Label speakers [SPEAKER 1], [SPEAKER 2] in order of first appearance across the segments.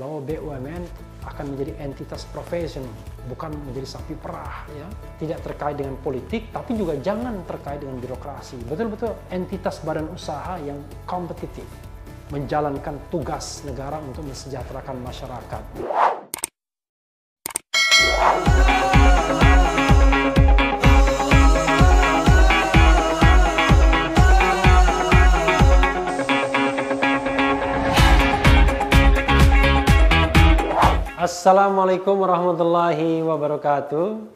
[SPEAKER 1] bahwa BUMN akan menjadi entitas profesional, bukan menjadi sapi perah ya. Tidak terkait dengan politik, tapi juga jangan terkait dengan birokrasi. Betul-betul entitas badan usaha yang kompetitif, menjalankan tugas negara untuk mensejahterakan masyarakat. Assalamualaikum warahmatullahi wabarakatuh.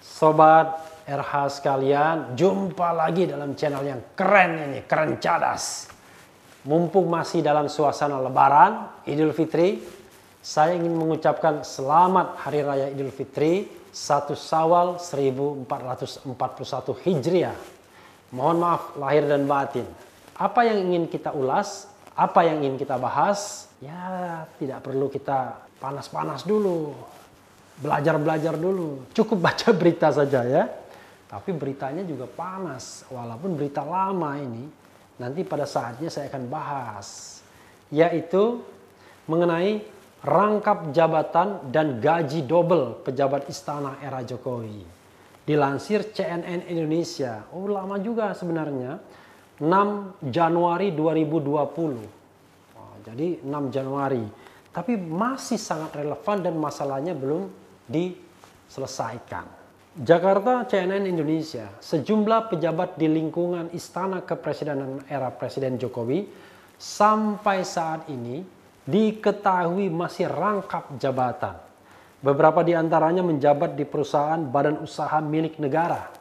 [SPEAKER 1] Sobat RH sekalian Jumpa lagi dalam channel yang keren ini Keren cadas. Mumpung masih dalam suasana lebaran Idul Fitri Saya ingin mengucapkan selamat Hari Raya Idul Fitri 1 Sawal 1441 Hijriah. Mohon maaf lahir dan batin. Apa yang ingin kita ulas? Apa yang ingin kita bahas? Ya tidak perlu kita panas-panas dulu, belajar-belajar dulu. Cukup baca berita saja ya. Tapi beritanya juga panas, walaupun berita lama ini. Nanti pada saatnya saya akan bahas, yaitu mengenai rangkap jabatan dan gaji double pejabat istana era Jokowi. Dilansir CNN Indonesia, oh lama juga sebenarnya, 6 Januari 2020. jadi 6 Januari tapi masih sangat relevan dan masalahnya belum diselesaikan. Jakarta CNN Indonesia, sejumlah pejabat di lingkungan istana kepresidenan era Presiden Jokowi sampai saat ini diketahui masih rangkap jabatan. Beberapa di antaranya menjabat di perusahaan badan usaha milik negara.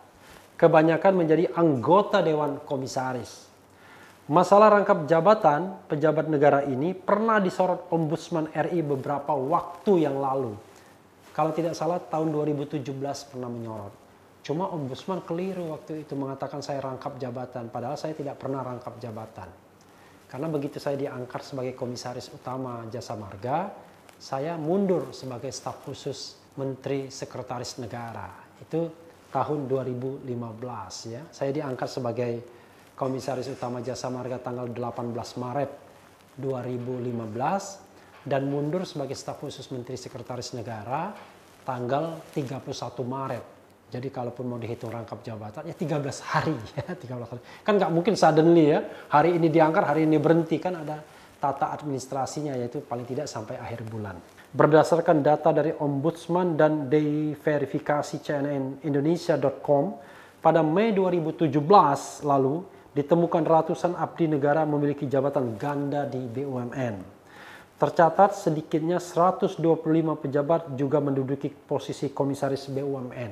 [SPEAKER 1] Kebanyakan menjadi anggota Dewan Komisaris. Masalah rangkap jabatan pejabat negara ini pernah disorot Ombudsman RI beberapa waktu yang lalu. Kalau tidak salah tahun 2017 pernah menyorot. Cuma Ombudsman keliru waktu itu mengatakan saya rangkap jabatan, padahal saya tidak pernah rangkap jabatan. Karena begitu saya diangkat sebagai komisaris utama Jasa Marga, saya mundur sebagai staf khusus Menteri Sekretaris Negara. Itu tahun 2015 ya. Saya diangkat sebagai Komisaris Utama Jasa Marga tanggal 18 Maret 2015 dan mundur sebagai staf khusus Menteri Sekretaris Negara tanggal 31 Maret. Jadi kalaupun mau dihitung rangkap jabatan ya 13 hari ya 13 hari. Kan nggak mungkin suddenly ya hari ini diangkat hari ini berhenti kan ada tata administrasinya yaitu paling tidak sampai akhir bulan. Berdasarkan data dari Ombudsman dan diverifikasi CNN Indonesia.com pada Mei 2017 lalu ditemukan ratusan abdi negara memiliki jabatan ganda di BUMN. Tercatat sedikitnya 125 pejabat juga menduduki posisi komisaris BUMN.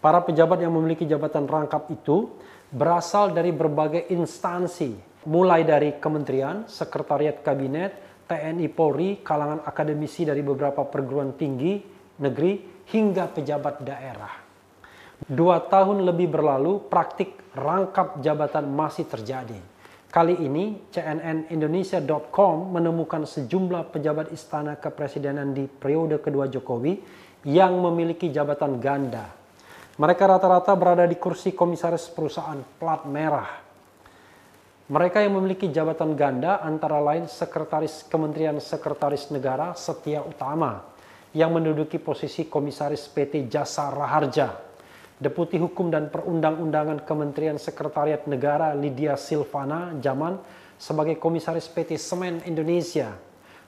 [SPEAKER 1] Para pejabat yang memiliki jabatan rangkap itu berasal dari berbagai instansi, mulai dari kementerian, sekretariat kabinet, TNI Polri, kalangan akademisi dari beberapa perguruan tinggi negeri, hingga pejabat daerah. Dua tahun lebih berlalu, praktik rangkap jabatan masih terjadi. Kali ini, cnnindonesia.com menemukan sejumlah pejabat istana kepresidenan di periode kedua Jokowi yang memiliki jabatan ganda. Mereka rata-rata berada di kursi komisaris perusahaan plat merah. Mereka yang memiliki jabatan ganda antara lain Sekretaris Kementerian Sekretaris Negara Setia Utama yang menduduki posisi Komisaris PT Jasa Raharja Deputi Hukum dan Perundang-undangan Kementerian Sekretariat Negara Lydia Silvana Jaman sebagai Komisaris PT Semen Indonesia.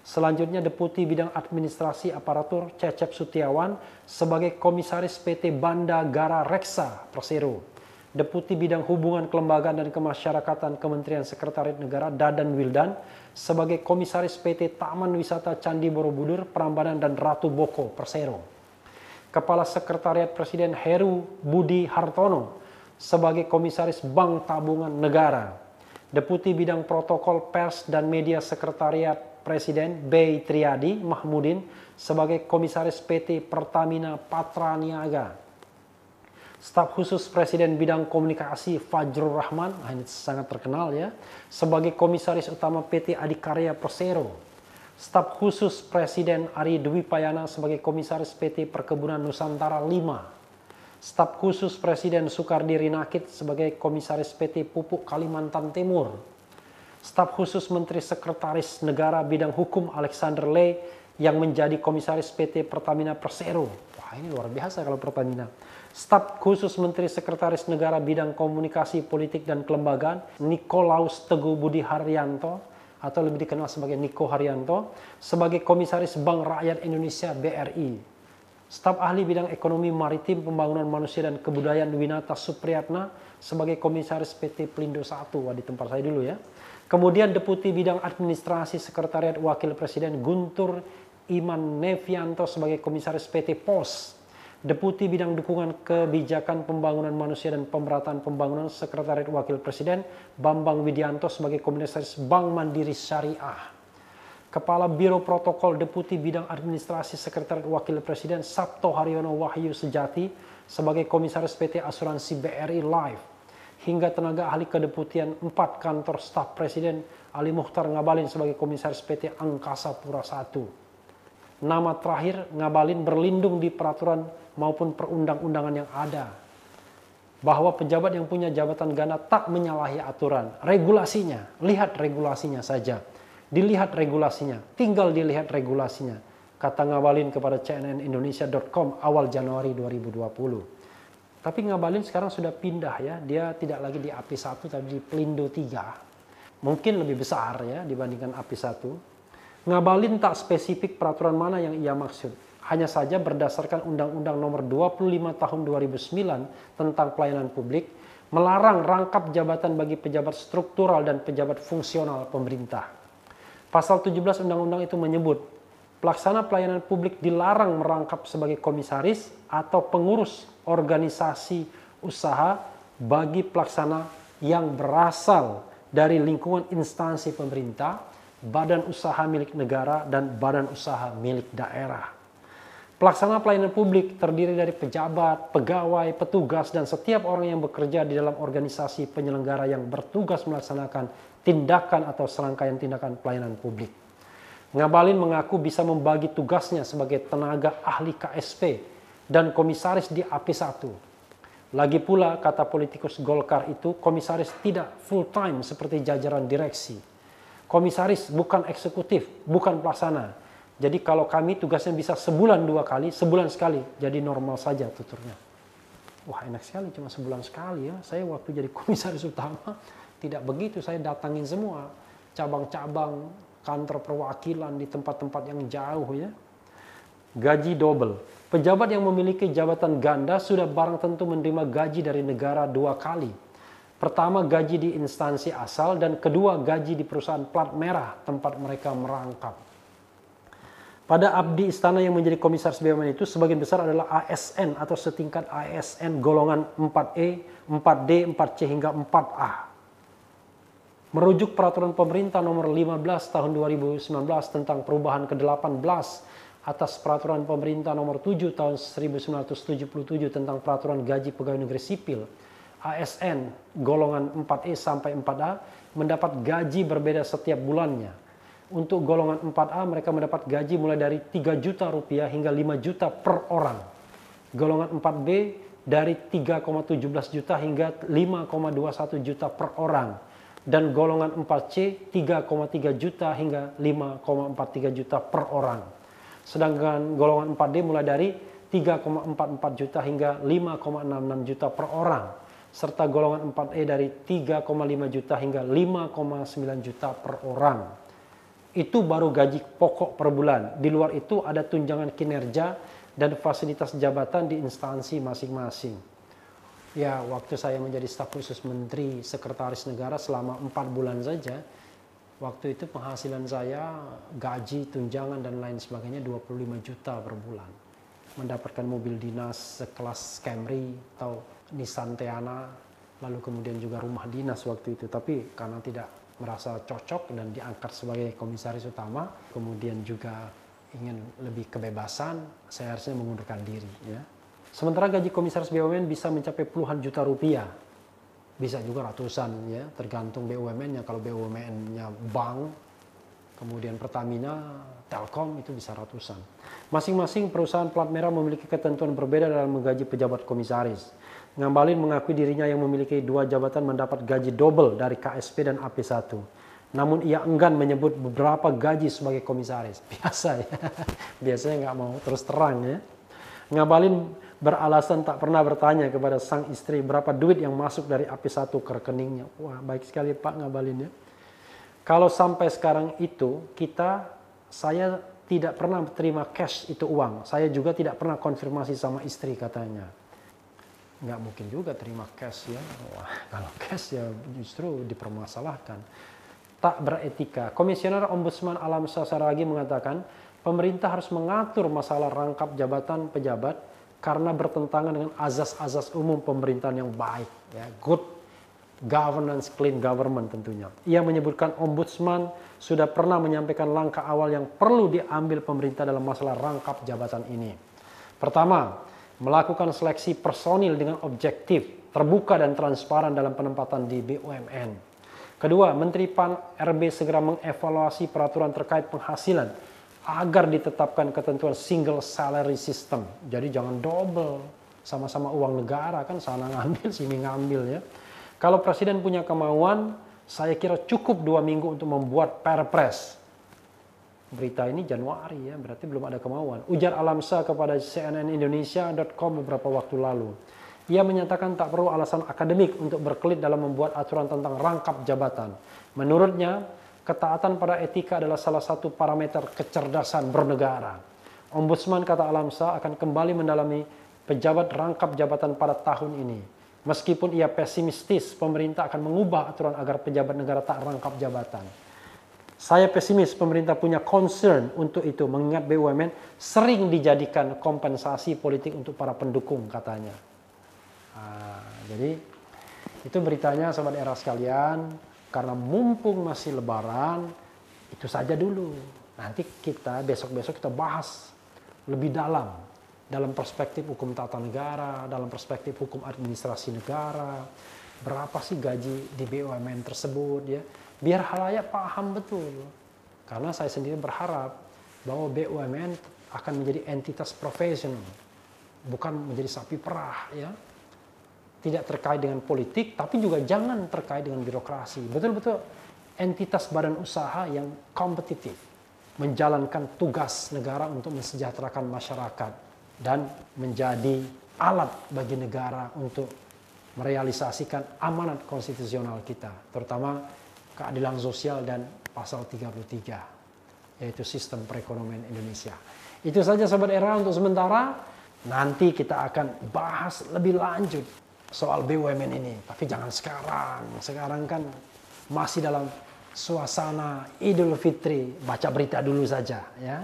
[SPEAKER 1] Selanjutnya Deputi Bidang Administrasi Aparatur Cecep Sutiawan sebagai Komisaris PT Banda Gara Reksa Persero. Deputi Bidang Hubungan Kelembagaan dan Kemasyarakatan Kementerian Sekretariat Negara Dadan Wildan sebagai Komisaris PT Taman Wisata Candi Borobudur, Prambanan dan Ratu Boko Persero. Kepala Sekretariat Presiden Heru Budi Hartono sebagai Komisaris Bank Tabungan Negara, Deputi Bidang Protokol Pers dan Media Sekretariat Presiden B. Triadi Mahmudin sebagai Komisaris PT Pertamina Patra Niaga, Staf khusus Presiden Bidang Komunikasi Fajrul Rahman, ini sangat terkenal ya, sebagai Komisaris Utama PT Adikarya Persero, Staf khusus Presiden Ari Dwi Payana sebagai Komisaris PT Perkebunan Nusantara 5. Staf khusus Presiden Soekardi Rinakit sebagai Komisaris PT Pupuk Kalimantan Timur. Staf khusus Menteri Sekretaris Negara Bidang Hukum Alexander Le yang menjadi komisaris PT Pertamina Persero. Wah ini luar biasa kalau Pertamina. Staf khusus Menteri Sekretaris Negara Bidang Komunikasi Politik dan Kelembagaan Nikolaus Teguh Budi Haryanto atau lebih dikenal sebagai Niko Haryanto sebagai Komisaris Bank Rakyat Indonesia BRI Staf ahli bidang ekonomi maritim, pembangunan manusia dan kebudayaan Winata Supriyatna sebagai komisaris PT Pelindo 1. Wah, di tempat saya dulu ya. Kemudian Deputi Bidang Administrasi Sekretariat Wakil Presiden Guntur Iman Nevianto sebagai komisaris PT POS. Deputi Bidang Dukungan Kebijakan Pembangunan Manusia dan Pemerataan Pembangunan Sekretariat Wakil Presiden Bambang Widianto sebagai komisaris Bank Mandiri Syariah. Kepala Biro Protokol Deputi Bidang Administrasi Sekretariat Wakil Presiden Sabto Haryono Wahyu Sejati sebagai Komisaris PT Asuransi BRI Life hingga tenaga ahli kedeputian 4 kantor staf Presiden Ali Muhtar Ngabalin sebagai Komisaris PT Angkasa Pura I. Nama terakhir Ngabalin berlindung di peraturan maupun perundang-undangan yang ada bahwa pejabat yang punya jabatan ganda tak menyalahi aturan. Regulasinya, lihat regulasinya saja Dilihat regulasinya, tinggal dilihat regulasinya. Kata Ngabalin kepada cnnindonesia.com awal Januari 2020. Tapi Ngabalin sekarang sudah pindah ya, dia tidak lagi di API 1 tapi di Pelindo 3. Mungkin lebih besar ya dibandingkan API 1. Ngabalin tak spesifik peraturan mana yang ia maksud. Hanya saja berdasarkan Undang-Undang Nomor 25 Tahun 2009 tentang pelayanan publik melarang rangkap jabatan bagi pejabat struktural dan pejabat fungsional pemerintah. Pasal 17 Undang-Undang itu menyebut pelaksana pelayanan publik dilarang merangkap sebagai komisaris atau pengurus organisasi usaha bagi pelaksana yang berasal dari lingkungan instansi pemerintah, badan usaha milik negara, dan badan usaha milik daerah. Pelaksana pelayanan publik terdiri dari pejabat, pegawai, petugas, dan setiap orang yang bekerja di dalam organisasi penyelenggara yang bertugas melaksanakan tindakan atau serangkaian tindakan pelayanan publik. Ngabalin mengaku bisa membagi tugasnya sebagai tenaga ahli KSP dan komisaris di AP1. Lagi pula, kata politikus Golkar itu, komisaris tidak full time seperti jajaran direksi. Komisaris bukan eksekutif, bukan pelaksana. Jadi kalau kami tugasnya bisa sebulan dua kali, sebulan sekali, jadi normal saja tuturnya. Wah enak sekali, cuma sebulan sekali ya. Saya waktu jadi komisaris utama, tidak begitu, saya datangin semua cabang-cabang kantor perwakilan di tempat-tempat yang jauh ya. Gaji double. Pejabat yang memiliki jabatan ganda sudah barang tentu menerima gaji dari negara dua kali. Pertama gaji di instansi asal dan kedua gaji di perusahaan plat merah tempat mereka merangkap. Pada abdi istana yang menjadi komisaris BUMN itu sebagian besar adalah ASN atau setingkat ASN golongan 4E, 4D, 4C hingga 4A merujuk peraturan pemerintah nomor 15 tahun 2019 tentang perubahan ke-18 atas peraturan pemerintah nomor 7 tahun 1977 tentang peraturan gaji pegawai negeri sipil ASN golongan 4E sampai 4A mendapat gaji berbeda setiap bulannya. Untuk golongan 4A mereka mendapat gaji mulai dari 3 juta rupiah hingga 5 juta per orang. Golongan 4B dari 3,17 juta hingga 5,21 juta per orang dan golongan 4C 3,3 juta hingga 5,43 juta per orang. Sedangkan golongan 4D mulai dari 3,44 juta hingga 5,66 juta per orang. Serta golongan 4E dari 3,5 juta hingga 5,9 juta per orang. Itu baru gaji pokok per bulan. Di luar itu ada tunjangan kinerja dan fasilitas jabatan di instansi masing-masing. Ya, waktu saya menjadi staf khusus Menteri Sekretaris Negara selama empat bulan saja, waktu itu penghasilan saya gaji, tunjangan dan lain sebagainya 25 juta per bulan. Mendapatkan mobil dinas sekelas Camry atau Nissan Teana, lalu kemudian juga rumah dinas waktu itu. Tapi karena tidak merasa cocok dan diangkat sebagai komisaris utama, kemudian juga ingin lebih kebebasan, saya harusnya mengundurkan diri. Ya Sementara gaji komisaris BUMN bisa mencapai puluhan juta rupiah. Bisa juga ratusan ya, tergantung BUMN-nya. Kalau BUMN-nya bank, kemudian Pertamina, Telkom itu bisa ratusan. Masing-masing perusahaan plat merah memiliki ketentuan berbeda dalam menggaji pejabat komisaris. Ngambalin mengakui dirinya yang memiliki dua jabatan mendapat gaji double dari KSP dan AP1. namun ia enggan menyebut beberapa gaji sebagai komisaris. Biasa ya, biasanya nggak mau terus terang ya. Ngabalin beralasan tak pernah bertanya kepada sang istri berapa duit yang masuk dari AP1 ke rekeningnya. Wah baik sekali Pak Ngabalin ya. Kalau sampai sekarang itu kita, saya tidak pernah terima cash itu uang. Saya juga tidak pernah konfirmasi sama istri katanya. Nggak mungkin juga terima cash ya. Wah, kalau cash ya justru dipermasalahkan tak beretika. Komisioner Ombudsman Alam Sasaragi mengatakan, pemerintah harus mengatur masalah rangkap jabatan pejabat karena bertentangan dengan azas-azas umum pemerintahan yang baik. Ya, good governance, clean government tentunya. Ia menyebutkan Ombudsman sudah pernah menyampaikan langkah awal yang perlu diambil pemerintah dalam masalah rangkap jabatan ini. Pertama, melakukan seleksi personil dengan objektif, terbuka dan transparan dalam penempatan di BUMN. Kedua, Menteri PAN RB segera mengevaluasi peraturan terkait penghasilan agar ditetapkan ketentuan single salary system. Jadi jangan double, sama-sama uang negara kan sana ngambil sini ngambil ya. Kalau presiden punya kemauan, saya kira cukup dua minggu untuk membuat perpres. Berita ini Januari ya, berarti belum ada kemauan. Ujar Alamsa kepada cnnindonesia.com beberapa waktu lalu. Ia menyatakan tak perlu alasan akademik untuk berkelit dalam membuat aturan tentang rangkap jabatan. Menurutnya, ketaatan pada etika adalah salah satu parameter kecerdasan bernegara. Ombudsman kata Alamsa akan kembali mendalami pejabat rangkap jabatan pada tahun ini. Meskipun ia pesimistis, pemerintah akan mengubah aturan agar pejabat negara tak rangkap jabatan. Saya pesimis pemerintah punya concern untuk itu mengingat BUMN sering dijadikan kompensasi politik untuk para pendukung katanya. Nah, jadi itu beritanya sobat era sekalian karena mumpung masih lebaran itu saja dulu. Nanti kita besok-besok kita bahas lebih dalam dalam perspektif hukum tata negara, dalam perspektif hukum administrasi negara, berapa sih gaji di BUMN tersebut ya. Biar halayak paham betul. Karena saya sendiri berharap bahwa BUMN akan menjadi entitas profesional, bukan menjadi sapi perah ya tidak terkait dengan politik, tapi juga jangan terkait dengan birokrasi. Betul-betul entitas badan usaha yang kompetitif, menjalankan tugas negara untuk mensejahterakan masyarakat dan menjadi alat bagi negara untuk merealisasikan amanat konstitusional kita, terutama keadilan sosial dan pasal 33, yaitu sistem perekonomian Indonesia. Itu saja Sobat Era untuk sementara. Nanti kita akan bahas lebih lanjut soal BUMN ini. Tapi jangan sekarang. Sekarang kan masih dalam suasana Idul Fitri. Baca berita dulu saja ya.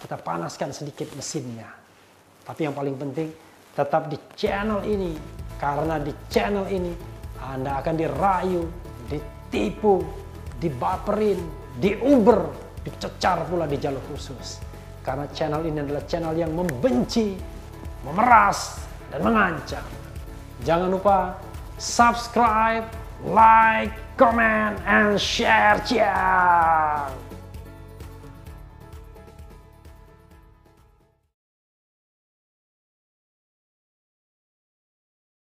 [SPEAKER 1] Kita panaskan sedikit mesinnya. Tapi yang paling penting tetap di channel ini. Karena di channel ini Anda akan dirayu, ditipu, dibaperin, diuber, dicecar pula di jalur khusus. Karena channel ini adalah channel yang membenci, memeras, dan mengancam. Jangan lupa subscribe, like, comment, and share. Ciao.